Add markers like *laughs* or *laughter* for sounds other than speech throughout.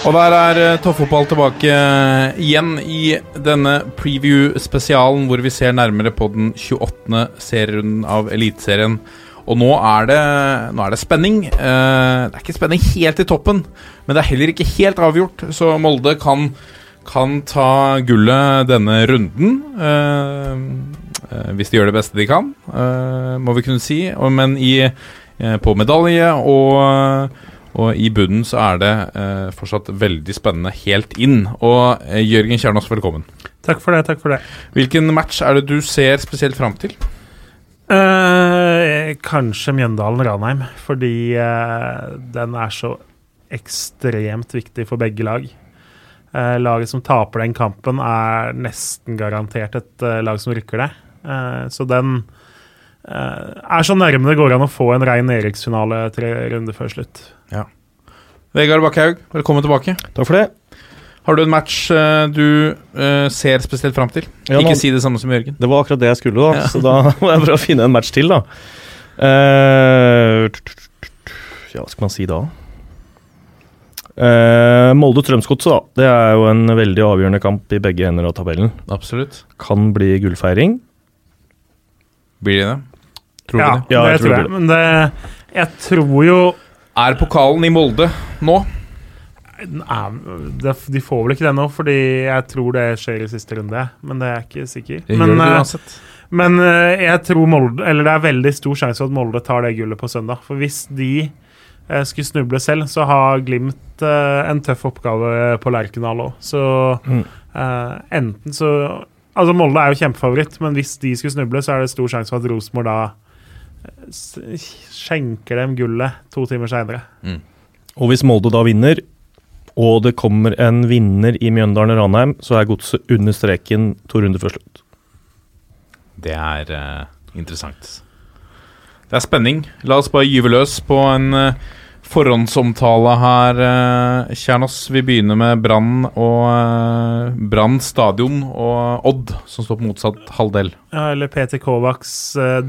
Og der er eh, toppfotball tilbake eh, igjen i denne preview-spesialen hvor vi ser nærmere på den 28. serierunden av Eliteserien. Og nå er det, nå er det spenning. Eh, det er ikke spenning helt i toppen, men det er heller ikke helt avgjort, så Molde kan, kan ta gullet denne runden. hvis de gjør det beste de kan, må vi kunne si. Men i, på medalje og og i bunnen så er det eh, fortsatt veldig spennende helt inn. Og eh, Jørgen Kjernås, velkommen. Takk for det, takk for det. Hvilken match er det du ser spesielt fram til? Eh, kanskje Mjøndalen-Ranheim, fordi eh, den er så ekstremt viktig for begge lag. Eh, laget som taper den kampen, er nesten garantert et eh, lag som rykker det. Eh, så den eh, er så nærme det går an å få en rein Eriksfinale tre runder før slutt. Ja. Vegard Bakkhaug, velkommen tilbake. Takk for det. Har du en match eh, du eh, ser spesielt fram til? Ja, Ikke si det samme som Jørgen. Det var akkurat det jeg skulle, da. Ja. Så da må jeg prøve å finne en match til, da. Uh, ja, hva skal man si da? Uh, Molde-Strømsgodset, da. Det er jo en veldig avgjørende kamp i begge ender av tabellen. Absolutt. Kan bli gullfeiring. Blir det det? Tror ja, du det? Ja, det jeg tror tror det jeg. Men det, jeg tror jo Er pokalen i Molde nå? Nei, De får vel ikke det nå, fordi jeg tror det skjer i siste runde. Men det er jeg ikke sikker. Det men, det eh. Men eh, jeg tror Molde Eller det er veldig stor sjanse for at Molde tar det gullet på søndag. For hvis de eh, skulle snuble selv, så har Glimt en tøff oppgave på Lerkendal òg. Så Mm. eh, enten så Altså, Molde er jo kjempefavoritt, men hvis de skulle snuble, så er det stor sjanse for at Rosenborg da skjenker dem gullet to timer seinere. Og hvis Molde da vinner, og det kommer en vinner i Mjøndalen-Ranheim, så er godset under streken to runder før slutt. Det er uh, interessant. Det er spenning. La oss bare gyve løs på en eh, forhåndsomtale her, uh, Kjernos. Vi begynner med Brann og eh, Brann stadion og Odd, som står på motsatt halvdel. Ja, eller Peter Kovacs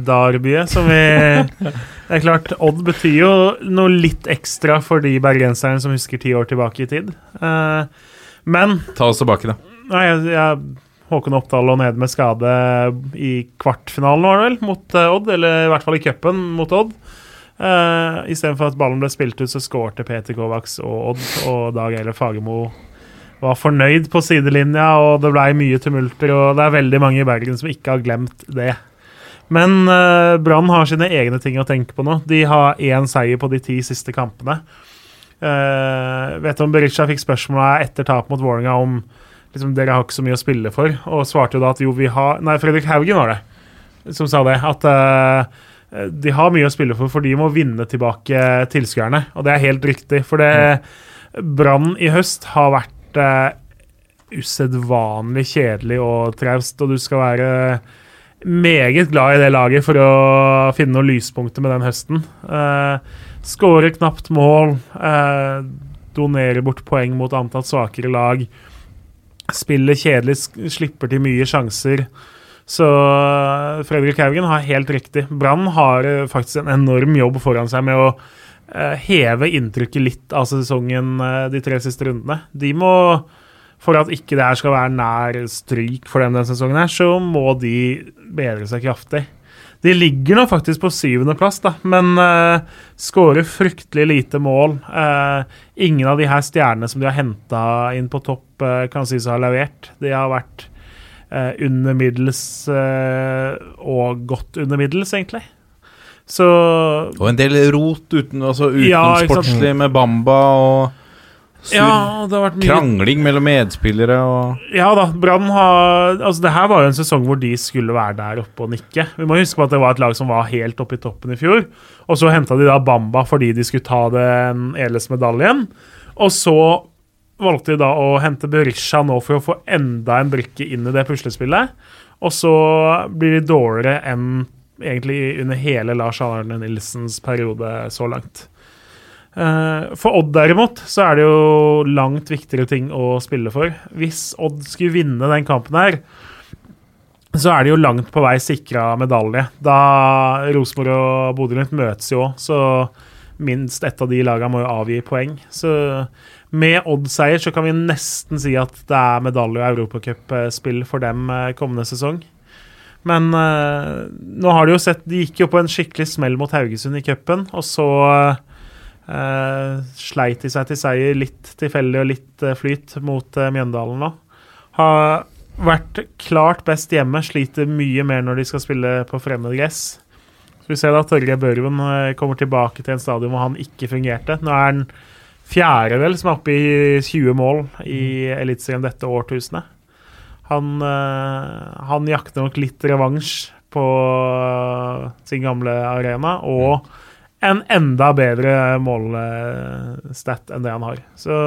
Darby som vi *laughs* Det er klart, Odd betyr jo noe litt ekstra for de bergenserne som husker ti år tilbake i tid. Eh, men Ta oss tilbake, da. nei, jeg, jeg, Håkon Oppdal lå nede med skade i kvartfinalen, var det vel, mot eh, Odd. Eller i hvert fall i cupen mot Odd. Uh, Istedenfor at ballen ble spilt ut, så skårte Peter Kovacs og Odd, og Dag Eiler Fagermo var fornøyd på sidelinja, og det blei mye tumulter, og det er veldig mange i Bergen som ikke har glemt det. Men uh, Brann har sine egne ting å tenke på nå. De har én seier på de ti siste kampene. Uh, vet du om Berisha fikk spørsmålet etter tap mot Vålerenga om liksom, dere har ikke så mye å spille for, og svarte jo da at jo, vi har Nei, Fredrik Haugen var det som sa det. At uh, de har mye å spille for, for de må vinne tilbake tilskuerne. Og det er helt riktig, for det Brann i høst har vært uh, usedvanlig kjedelig og traust, og du skal være meget glad i det laget for å finne noen lyspunkter med den høsten. Uh, Skårer knapt mål, uh, donerer bort poeng mot antatt svakere lag. Spiller kjedelig, slipper til mye sjanser. Så eh, Fredrik Haugen har helt riktig. Brann har eh, faktisk en enorm jobb foran seg med å eh, heve inntrykket litt av sesongen de tre siste rundene. De må, for at ikke det her skal være nær stryk for dem denne sesongen, her, så må de bedre seg kraftig. De ligger nå faktisk på syvendeplass, men uh, skårer fryktelig lite mål. Uh, ingen av de her stjernene som de har henta inn på topp, uh, kan sies å ha levert. De har vært eh, under middels eh, og godt under middels, egentlig. Så Og en del rot uten, altså Ja, ikke med Bamba og sur Ja, Krangling mellom medspillere og Ja da, Brann har Altså, det her var jo en sesong hvor de skulle være der oppe og nikke. Vi må huske på at det var et lag som var helt oppe i toppen i fjor. Og så henta de da Bamba fordi de skulle ta den Eles-medaljen. Og så valgte de da å hente Berisha nå for å få enda en brikke inn i det puslespillet. Og så blir de dårligere enn egentlig under hele Lars Arne Nilsens periode så langt. Eh, For Odd derimot, så er det jo langt viktigere ting å spille for. Hvis Odd skulle vinne den kampen her, så er de jo langt på vei sikra medalje. Da Rosenborg og Bodø-Glimt møtes jo òg, så minst ett av de lagene må jo avgi poeng. Så med Odd-seier så kan vi nesten si at det er medalje- og europacupspill for dem eh, kommende sesong. Men uh, nå har de jo sett De gikk jo på en skikkelig smell mot Haugesund i cupen, og så uh, sleit de seg til seier litt tilfeldig og litt uh, flyt mot Mjøndalen nå. Har vært klart best hjemme, sliter mye mer når de skal spille på fremmed gress. Så vi ser da Torgeir Børven kommer tilbake til en stadion hvor han ikke fungerte. Nå er han fjerde vel som er oppe i 20 mål i Eliteserien dette årtusenet. Han, eh, han jakter nok litt revansj på eh, sin gamle arena, og en enda bedre målstat enn det han har. Så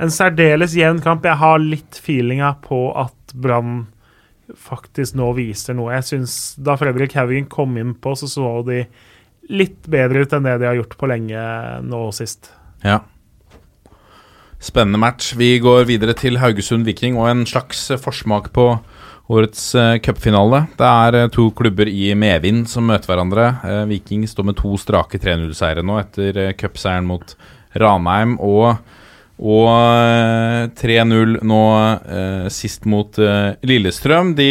en særdeles jevn kamp. Jeg har litt feelinga på at Brann faktisk nå viser noe. Jeg synes da Fredrik Haugen kom inn på, så så de litt bedre ut enn det de har gjort på lenge nå sist. Ja. Spennende match. Vi går videre til Haugesund Viking og en slags eh, forsmak på årets eh, cupfinale. Det er eh, to klubber i medvind som møter hverandre. Viking står med to strake 3-0-seire nå etter cupseieren mot Ranheim og, og eh, 3-0 nå sist mot Lillestrøm. De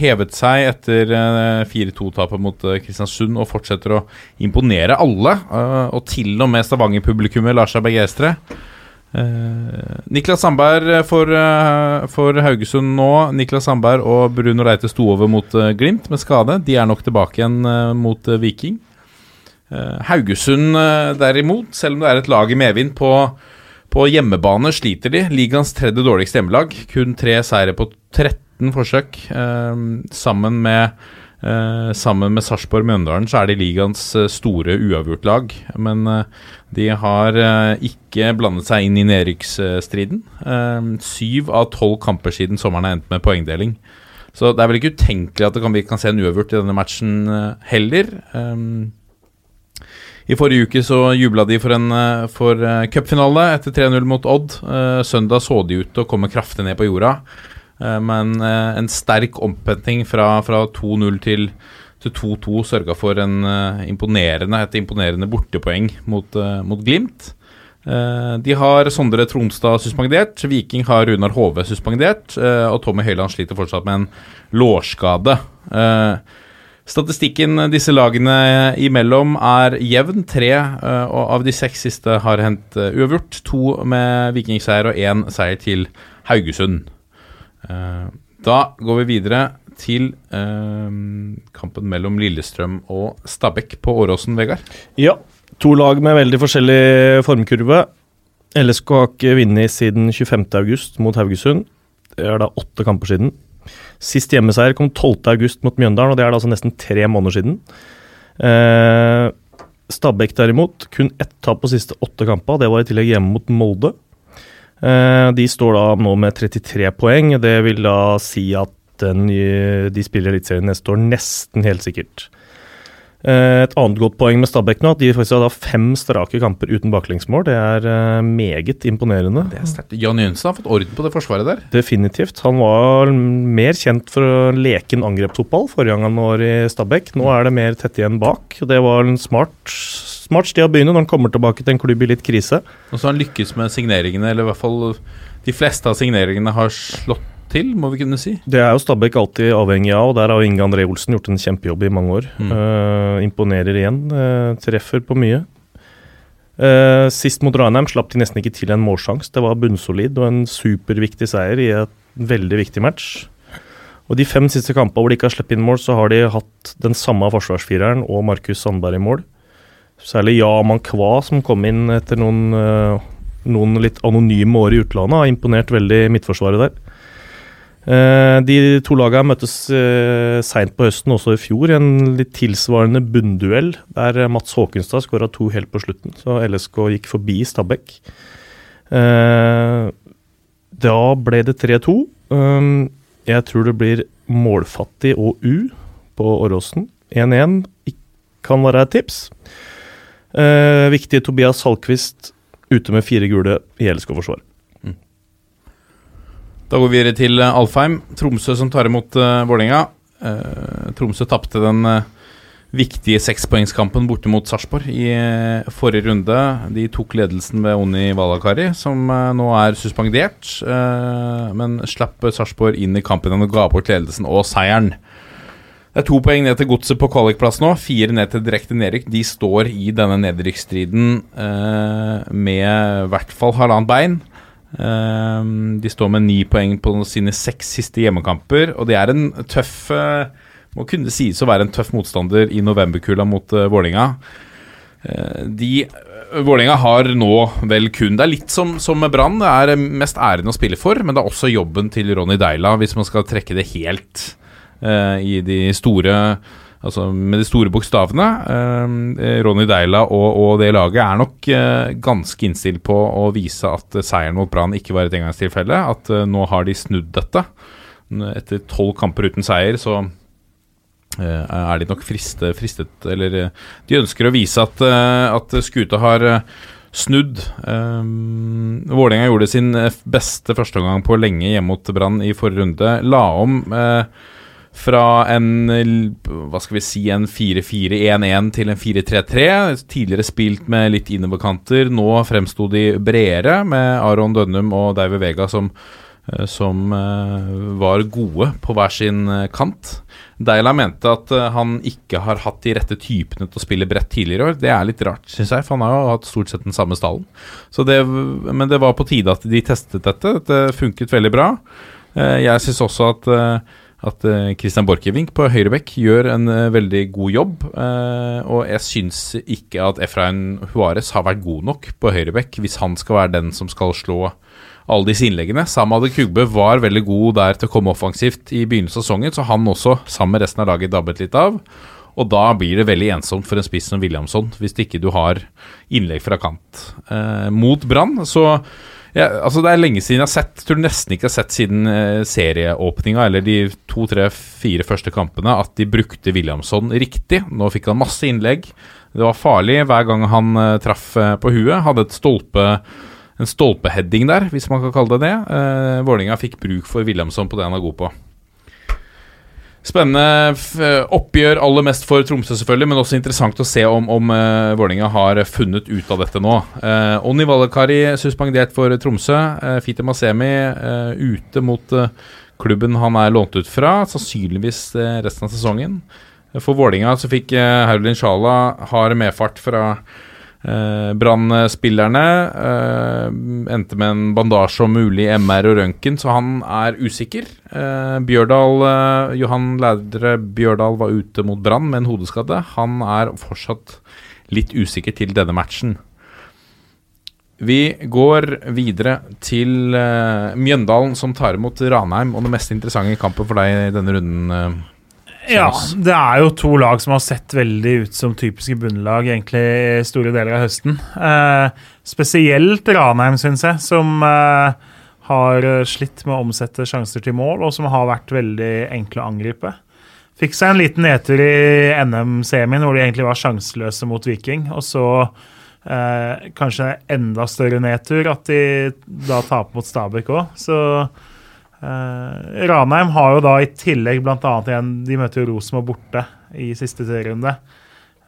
hevet seg etter eh, 4-2-tapet mot Kristiansund og fortsetter å imponere alle. og til og med Stavanger-publikummet lar seg begeistre. Eh, Niklas Sandberg for, eh, for Haugesund nå. Niklas Sandberg og Bruno Reite sto over mot eh, Glimt med skade. De er nok tilbake igjen eh, mot eh, Viking. Eh, Haugesund eh, derimot, selv om det er et lag i medvind på, på hjemmebane, sliter de. Ligaens tredje dårligste hjemmelag. Kun tre seire på 13 forsøk. Eh, sammen med eh, Sammen med Sarpsborg Mjøndalen så er de ligaens store uavgjort-lag. Men eh, de har eh, ikke blandet seg inn i nedrykksstriden. Eh, syv av tolv kamper siden sommeren har endt med poengdeling. Så det er vel ikke utenkelig at kan, vi kan se en uavgjort i denne matchen eh, heller. I forrige uke så jubla de for en eh, for eh, cupfinale etter 3-0 mot Odd. Eh, søndag så de ut til å komme kraftig ned på jorda, Eh, men eh, en sterk ompenting fra, fra 2-0 til til 2-2 sørga for en eh, imponerende, et imponerende bortepoeng mot, eh, mot Glimt. Eh, de har Sondre Tronstad suspendert, Viking har Runar Hove suspendert, eh, og Tommy Høiland sliter fortsatt med en lårskade. Eh, Statistikken disse lagene imellom er jevn. Tre eh, av de seks siste har hendt eh, uavgjort. To med vikingseier og én seier til Haugesund. Eh, da går vi videre til eh, kampen mellom Lillestrøm og Stabæk på Åråsen, Vegard. Ja, to lag med veldig forskjellig formkurve. LSK har ikke vunnet siden 25.8 mot Haugesund. Det er da åtte kamper siden. Sist hjemmeseier kom 12.8 mot Mjøndalen, og det er da altså nesten tre måneder siden. Eh, Stabæk derimot, kun ett tap på siste åtte kamper. Det var i tillegg hjemme mot Molde. Eh, de står da nå med 33 poeng. Det vil da si at den, de spiller Eliteserien neste år nesten helt sikkert. Eh, Et annet godt poeng med Stabæk nå, at de faktisk har fem strake kamper uten baklengsmål. Det er eh, meget imponerende. Det er sterkt. Jan Jensen har fått orden på det forsvaret der. Definitivt. Han var mer kjent for å leke en angrepsfotball forrige gang han var i Stabæk. Nå er det mer tett igjen bak. Det var en smart, smart sted å begynne når han kommer tilbake til en klubb i litt krise. Og så har han lykkes med signeringene, eller i hvert fall de fleste av signeringene har slått til, må vi kunne si. Det er jo Stabæk alltid avhengig av, og der har Inge André Olsen gjort en kjempejobb i mange år. Mm. Uh, imponerer igjen. uh, treffer på mye. Uh, sist mot Ranheim slapp de nesten ikke til en målsjanse. Det var bunnsolid og en superviktig seier i et veldig viktig match. Og De fem siste kampene hvor de ikke har sluppet inn mål, så har de hatt den samme forsvarsfireren og Markus Sandberg i mål. Særlig Ja Mankwa, som kom inn etter noen noen litt anonyme år i utlandet. Har imponert veldig midtforsvaret der. Eh, de to lagene møttes eh, seint på høsten, også i fjor, i en litt tilsvarende bunnduell, der Mats Håkenstad skåra to helt på slutten. Så LSK gikk forbi Stabæk. Eh, da ble det 3-2. Um, jeg tror det blir målfattig og U på Åråsen. 1-1 kan være et tips. Eh, viktig Tobias Salkvist ute med fire gule i LSK-forsvar. Da går vi videre til eh, Alfheim. Tromsø som tar imot uh, Vålerenga. Uh, Tromsø tapte den uh, viktige sekspoengskampen borte mot Sarpsborg i uh, forrige runde. De tok ledelsen ved Oni Valakari, som nå er suspendert. men slapp Sarpsborg inn i kampen og ga bort ledelsen og seieren. Det er to poeng ned til godset på kvalikplass nå, fire ned til direkte nedrykk. De står i denne nedrykksstriden med i hvert fall halvannet bein. Eh, de står med ni poeng på sine seks siste hjemmekamper, og det er en tøff eh, Må kunne sies å være en tøff motstander i novemberkulda mot uh, Vålinga. Eh, de Vålerenga har nå vel kun Det er litt som, som Brann. Det er mest æren å spille for, men det er også jobben til Ronny Deila, hvis man skal trekke det helt eh, i de store Altså med de store bokstavene. Eh, Ronny Deila og, og det laget er nok eh, ganske innstilt på å vise at eh, seieren mot Brann ikke var et engangstilfelle. At nå har de snudd dette. Etter tolv kamper uten seier, så er de nok friste, fristet Eller de ønsker å vise at, at skuta har snudd. Um, Vålerenga gjorde sin beste førsteomgang på lenge hjemme mot Brann i forrige runde. La om eh, fra en hva skal vi si, en 4-4-1-1 til en 4-3-3. Tidligere spilt med litt innoverkanter. Nå fremsto de bredere, med Aron Dønnum og David Vega som, eh, som eh, var gode på hver sin eh, kant. Deila mente at han ikke har hatt de rette typene til å spille bredt tidligere i år. Det er litt rart, syns jeg, for han har jo hatt stort sett den samme stallen. Det, men det var på tide at de testet dette. Dette funket veldig bra. Jeg syns også at at eh, Christian Borchgrevink på høyrebekk gjør en eh, veldig god jobb. eh, og jeg syns ikke at Efrain Juarez har vært god nok på høyrebekk hvis han skal være den som skal slå alle disse innleggene. Samad Kugbø var veldig god der til å komme offensivt i begynnelsen av sesongen, så han også, sammen med resten av laget, dabbet litt av. Og da blir det veldig ensomt for en spiss som Williamson, hvis ikke du har innlegg fra kant. Mot Brann så ja, altså Det er lenge siden jeg har sett Tror nesten ikke jeg har sett siden eh, serieåpninga eller de to, tre, fire første kampene at de brukte Williamson riktig. Nå fikk han masse innlegg. Det var farlig hver gang han eh, traff eh, på huet. Hadde et stolpe en stolpeheading der, hvis man kan kalle det det. Vålerenga fikk bruk for Williamson på det han er god på. Spennende oppgjør aller mest for Tromsø, selvfølgelig, men også interessant å se om, om uh, Vålerenga har funnet ut av dette nå. Uh, Onni Valakari suspendert for Tromsø. Uh, Fite Masemi uh, ute mot eh, klubben han er lånt ut fra, sannsynligvis eh, resten av sesongen. For Vålinga så fikk Haulin Sjala hard medfart fra Eh, Brann-spillerne eh, endte med en bandasje om mulig MR og røntgen, så han er usikker. Eh, Bjørdal, eh, Johan Lærdre Bjørdal var ute mot Brann med en hodeskade. Han er fortsatt litt usikker til denne matchen. Vi går videre til Mjøndalen, som tar imot Ranheim. Og det mest interessante kampen for deg i denne runden, Ja, det er jo to lag som har sett veldig ut som typiske bunnlag egentlig i store deler av høsten. Eh, spesielt Ranheim, syns jeg, som eh, har slitt med å omsette sjanser til mål, og som har vært veldig enkle å angripe. Fikk seg en liten nedtur i NM-semien, hvor de egentlig var sjanseløse mot Viking. Og så eh, kanskje enda større nedtur at de da taper mot Stabæk òg. Så Eh, Ranheim har jo da i tillegg bl.a. igjen De møter jo Rosenborg borte i siste serierunde.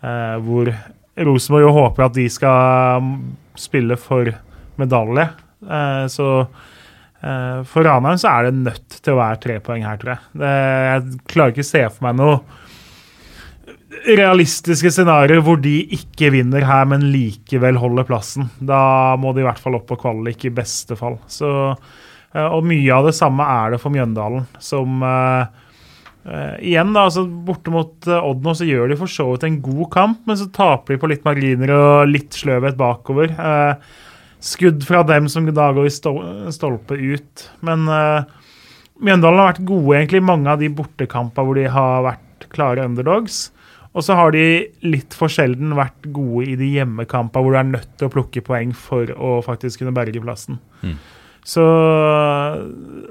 Uh, hvor Rosenborg jo håper at de skal mm, spille for medalje. Uh, så for Ranheim så er det nødt til å være tre poeng her, tror jeg. Det, jeg klarer ikke å se for meg noe realistiske scenarioer hvor de ikke vinner her, men likevel holder plassen. Da må de i hvert fall opp på kvalik, i beste fall. Så Og mye av det samme er det for Mjøndalen, som uh, eh, Igjen, da, altså borte mot eh, Odd nå, så gjør de for så vidt en god kamp, men så taper de på litt marginer og litt sløvhet bakover. Uh, skudd fra dem som da går i stol stolpe ut. Men Mjøndalen har vært gode egentlig i mange av de bortekampene hvor de har vært klare underdogs. Og så har de litt for sjelden vært gode i de hjemmekampene hvor du er nødt til å plukke poeng for å faktisk kunne berge plassen. Mm. Så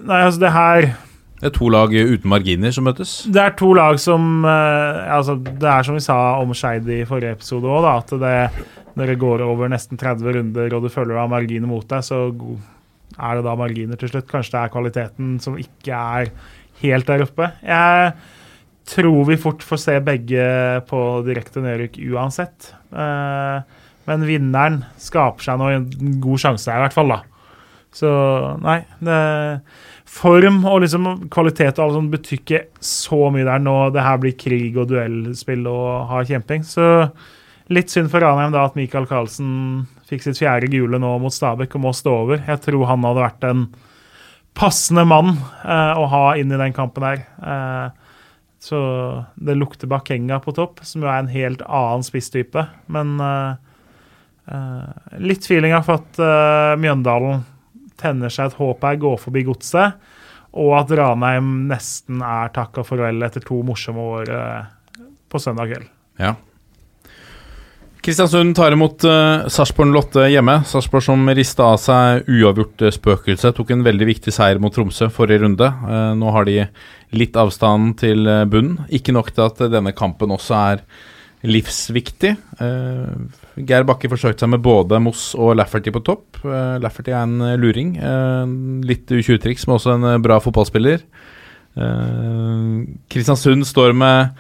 Nei, altså, det her Det er to lag uten marginer som møtes. Det er to lag som eh, altså, Det er som vi sa om Skeid i forrige episode òg, at det, når det går over nesten 30 runder og du føler du har marginer mot deg, så er det da marginer til slutt. Kanskje det er kvaliteten som ikke er helt der oppe. Jeg tror vi fort får se begge på direkte nedrykk uansett. Eh, men vinneren skaper seg nå en god sjanse i hvert fall. da. Så nei det, Form og liksom kvalitet og alt sånt betyr ikke så mye der nå. Det her blir krig og duellspill og hard kjemping. Så litt synd for Ranheim da at Michael Carlsen fikk sitt fjerde gule nå mot Stabæk og må stå over. Jeg tror han hadde vært en passende mann eh, å ha inn i den kampen her. Eh, så det lukter Bakenga på topp, som jo er en helt annen spisstype. Men eh, eh, litt feeling av at eh, Mjøndalen tenner seg et håp her, går forbi godset, og at Ranheim nesten er takka farvel etter to morsomme år eh, på søndag kveld. Ja. Kristiansund tar imot uh, Sarpsborg Lotte hjemme. Sarpsborg som rista av seg uavgjort uh, spøkelse. Tok en veldig viktig seier mot Tromsø forrige runde. Uh, nå har de litt avstand til bunnen. Ikke nok til at denne kampen også er livsviktig. Uh, Geir Bakke forsøkte seg med både Moss og Lafferty på topp. Uh, Lafferty er en uh, luring. Uh, litt U20-triks, men også en bra fotballspiller. Kristiansund står med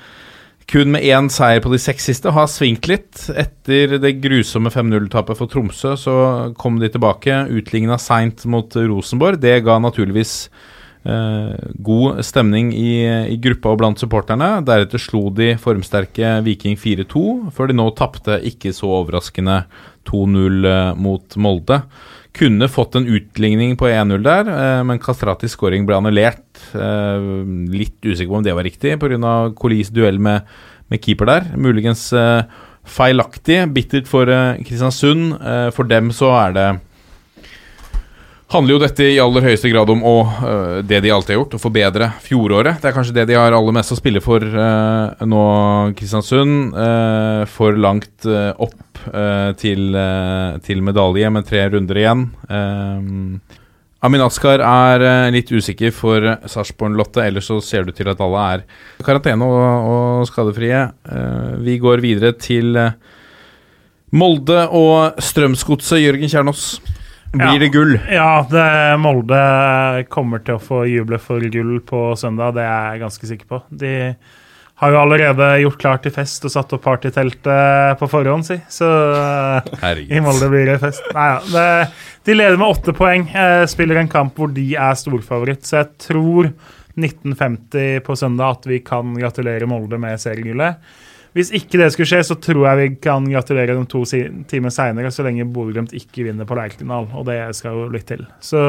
kun med én seier på de seks siste. Har svingt litt. Etter det grusomme 5-0-tapet for Tromsø så kom de tilbake. Utligna seint mot Rosenborg. Det ga naturligvis eh, god stemning i, i gruppa og blant supporterne. Deretter slo de formsterke Viking 4-2, før de nå tapte, ikke så overraskende, 2-0 eh, mot Molde. Kunne fått en utligning på 1-0 der, eh, men Kastratis scoring ble annullert. Eh, litt usikker på om det var riktig, pga. Colis duell med, med keeper der. Muligens eh, feilaktig. Bittert for eh, Kristiansund. Eh, for dem så er det handler jo dette i aller høyeste grad om å, øh, det de alltid har gjort, å forbedre fjoråret. Det er kanskje det de har aller mest å spille for øh, nå, Kristiansund. Øh, for langt opp til, til medalje med tre runder igjen. Amin Askar er litt usikker for Sarpsborg Lotte, ellers så ser det ut til at alle er karantene og, og skadefrie. Vi går videre til Molde og Strømsgodset, Jørgen Kjernås. Blir det gull? Ja, det, Molde kommer til å få juble for gull på søndag, det er jeg ganske sikker på. De har jo allerede gjort klart til fest og satt opp partyteltet på forhånd, si. Så Herregud. i Molde blir det fest. Nei ja. Det, de leder med åtte poeng. Spiller en kamp hvor de er storfavoritt, så jeg tror 1950 på søndag at vi kan gratulere Molde med seriegullet. Hvis ikke det skulle skje, så tror jeg vi kan gratulere dem to si timer seinere, så lenge Bodø-Glimt ikke vinner på Lerkendal, og det skal jo litt til. Så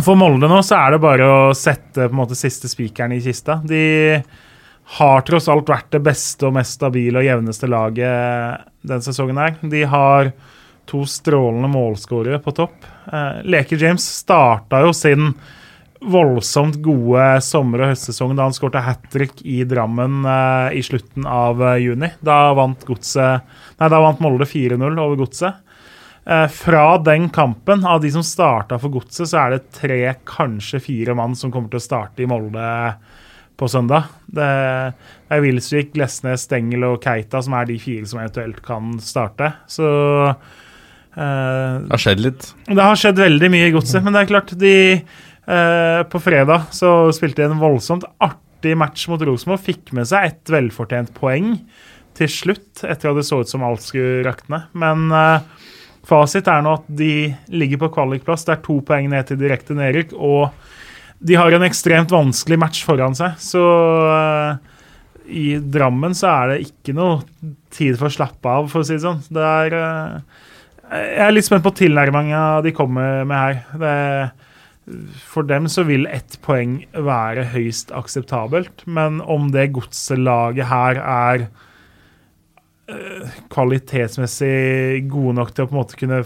for Molde nå så er det bare å sette på en måte siste spikeren i kista. De har tross alt vært det beste og mest stabile og jevneste laget denne sesongen her. De har to strålende målskårere på topp. Eh, Leke James starta jo sin voldsomt gode sommer- og høstsesong da han skårte hat trick i Drammen eh, i slutten av eh, juni. Da vant, godset, nei, da vant Molde 4-0 over Godset. Eh, fra den kampen, av de som starta for Godset, så er det tre, kanskje fire mann som kommer til å starte i Molde på søndag. Det er Wilsvik, Glesnes, Stengel og Keita som er de fire som eventuelt kan starte. Så eh, Det har skjedd litt. det har skjedd veldig mye i godset, men det er klart de eh, På fredag så spilte de en voldsomt artig match mot Rosenborg. Fikk med seg et velfortjent poeng til slutt, etter at det så ut som alt skulle rakne. Men uh, fasit er nå at de ligger på kvalikplass. Det er to poeng ned til direkte nedrykk, og de har en ekstremt vanskelig match foran seg. Så uh, i Drammen så er det ikke noe tid for å slappe av, for å si det sånn. Det er jeg er litt spent på tilnærminga de kommer med her. Det, for dem så vil ett poeng være høyst akseptabelt, men om det godselaget her er eh, kvalitetsmessig gode nok til å på en måte kunne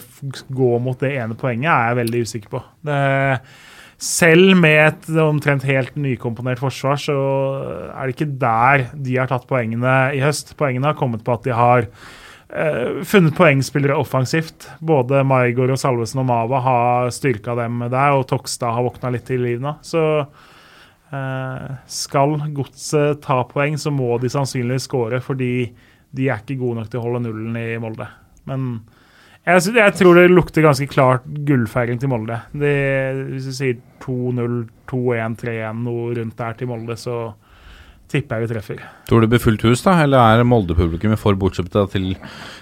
gå mot det ene poenget, er jeg veldig usikker på. Det, selv med et omtrent helt nykomponert forsvar, så er det ikke der de har tatt poengene i høst. Poengene har kommet på at de har funnet poengspillere offensivt. Både Maigård og Salvesen og Mava har styrka dem der, og Tokstad har våkna litt til liv nå. Så eh, skal Godset ta poeng, så må de sannsynligvis skåre, fordi de er ikke gode nok til å holde nullen i Molde. Men jeg, jeg tror det lukter ganske klart gullfeiring til Molde. De, hvis du sier 2-0, 2-1, 3-1, noe rundt der til Molde, så tipper jeg vi treffer. Tror du det blir fullt hus, da? Eller er Molde-publikummet for bortskjemte til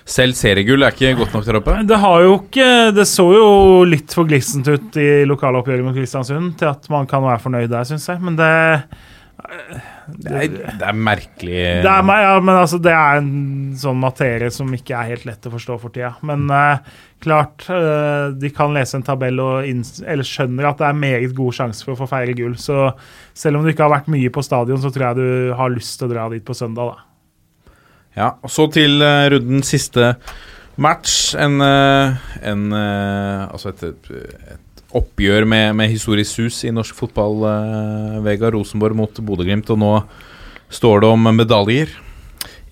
Selv seriegull er ikke godt nok der oppe? Det har jo ikke Det så jo litt for glissent ut i lokaloppgjøret mot Kristiansund til at man kan være fornøyd der, syns jeg. Men det Det er, det er merkelig Det er, meg, ja, men altså, det er en sånn materie som ikke er helt lett å forstå for tida. Men uh, klart, uh, de kan lese en tabell og eller skjønner at det er meget god sjanse for å få feire gull. Så selv om du ikke har vært mye på stadion, så tror jeg du har lyst til å dra dit på søndag, da. Ja, og Så til uh, rundens siste match. En, eh, en eh, Altså et, et oppgjør med, med historisk sus i norsk fotball. Uh, Vegard Rosenborg mot Bodø-Glimt, og nå står det om medaljer.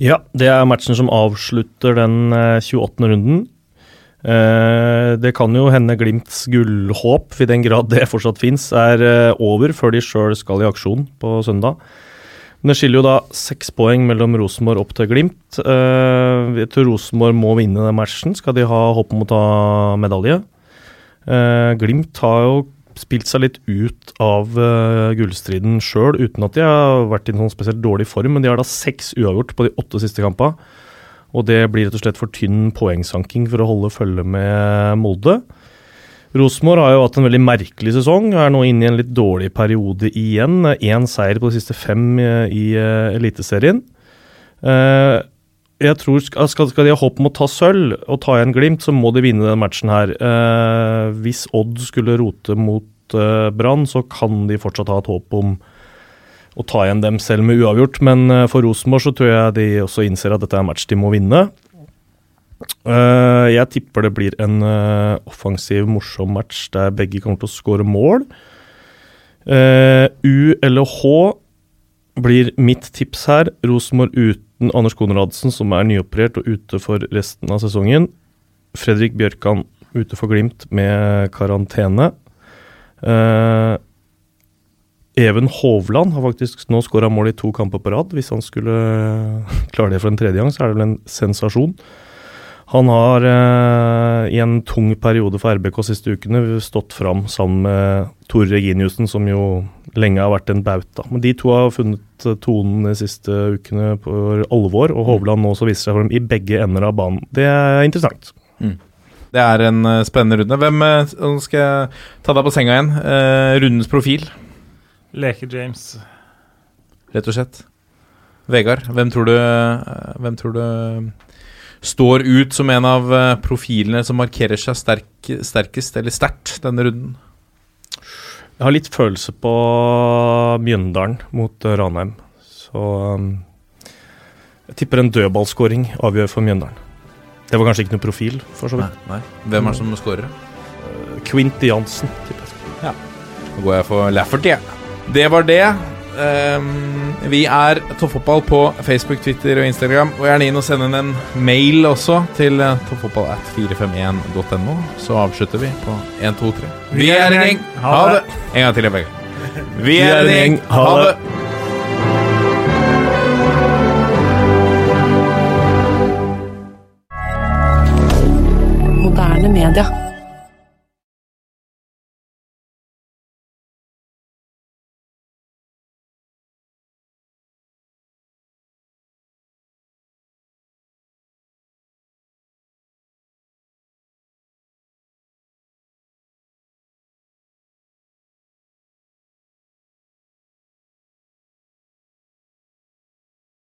Ja, det er matchen som avslutter den eh, 28. runden. Eh, det kan jo hende Glimts gullhåp, i den grad det fortsatt fins, er eh, over før de sjøl skal i aksjon på søndag. Men det skiller jo da seks poeng mellom Rosenborg opp til Glimt. Eh, jeg tror Rosenborg må vinne den matchen, skal de ha håp om å ta medalje. Eh, Glimt har jo spilt seg litt ut av eh, gullstriden sjøl, uten at de har vært i noen spesielt dårlig form. Men de har da seks uavgjort på de åtte siste kampene. Og det blir rett og slett for tynn poengsanking for å holde følge med Molde. Rosenborg har jo hatt en veldig merkelig sesong, er nå inne i en litt dårlig periode igjen. Én seier på de siste fem i, i eh, Eliteserien. Eh, jeg tror skal, skal de ha håp om å ta sølv og ta igjen Glimt, så må de vinne den matchen her. Eh, hvis Odd skulle rote mot eh, Brann, så kan de fortsatt ha et håp om å ta igjen dem selv med uavgjort. Men eh, for Rosenborg så tror jeg de også innser at dette er en match de må vinne. Eh, jeg tipper det blir en eh, offensiv, morsom match der begge kommer til å skåre mål. Eh, U eller H blir mitt tips her. Rosenborg uten Anders Konradsen, som er nyoperert og ute for resten av sesongen. Fredrik Bjørkan ute for Glimt med karantene. Eh, Even Hovland har faktisk nå skåra mål i to kamper på rad. Hvis han skulle *laughs* klare det for en tredje gang, så er det vel en sensasjon. Han har eh, i en tung periode for RBK siste ukene stått fram sammen med Tore Reginiussen, som jo lenge har vært en bauta. Men de to har funnet eh, tonen de siste ukene på alvor, og Hovland nå også viser seg for dem i begge ender av banen. Det er interessant. Det er en eh, spennende runde. Hvem eh, Nå skal jeg ta deg på senga igjen. Eh, rundens profil, Leke James. rett og slett. Vegard, hvem tror du, hvem tror du står ut som en av profilene som markerer seg sterk, sterkest, eller sterkt, denne runden? Jeg har litt følelse på Mjøndalen mot eh, Ranheim. Så um, jeg tipper en dødballskåring avgjør for Mjøndalen. Det var kanskje ikke noe profil, for så vidt. nei. Hvem er det som skårer? Quint Jansen, tipper jeg. Nå går jeg for Lafferty, jeg. Det var det. Ehm, vi er Toppfotball på Facebook, Twitter og Instagram. Og gjerne inn og send inn en mail også til uh, toppfotballat451.no. Så avslutter vi på 1, 2, 3. Vi er en gjeng. Ha det. En gang til, Vegard. Vi er en gjeng. Ha det.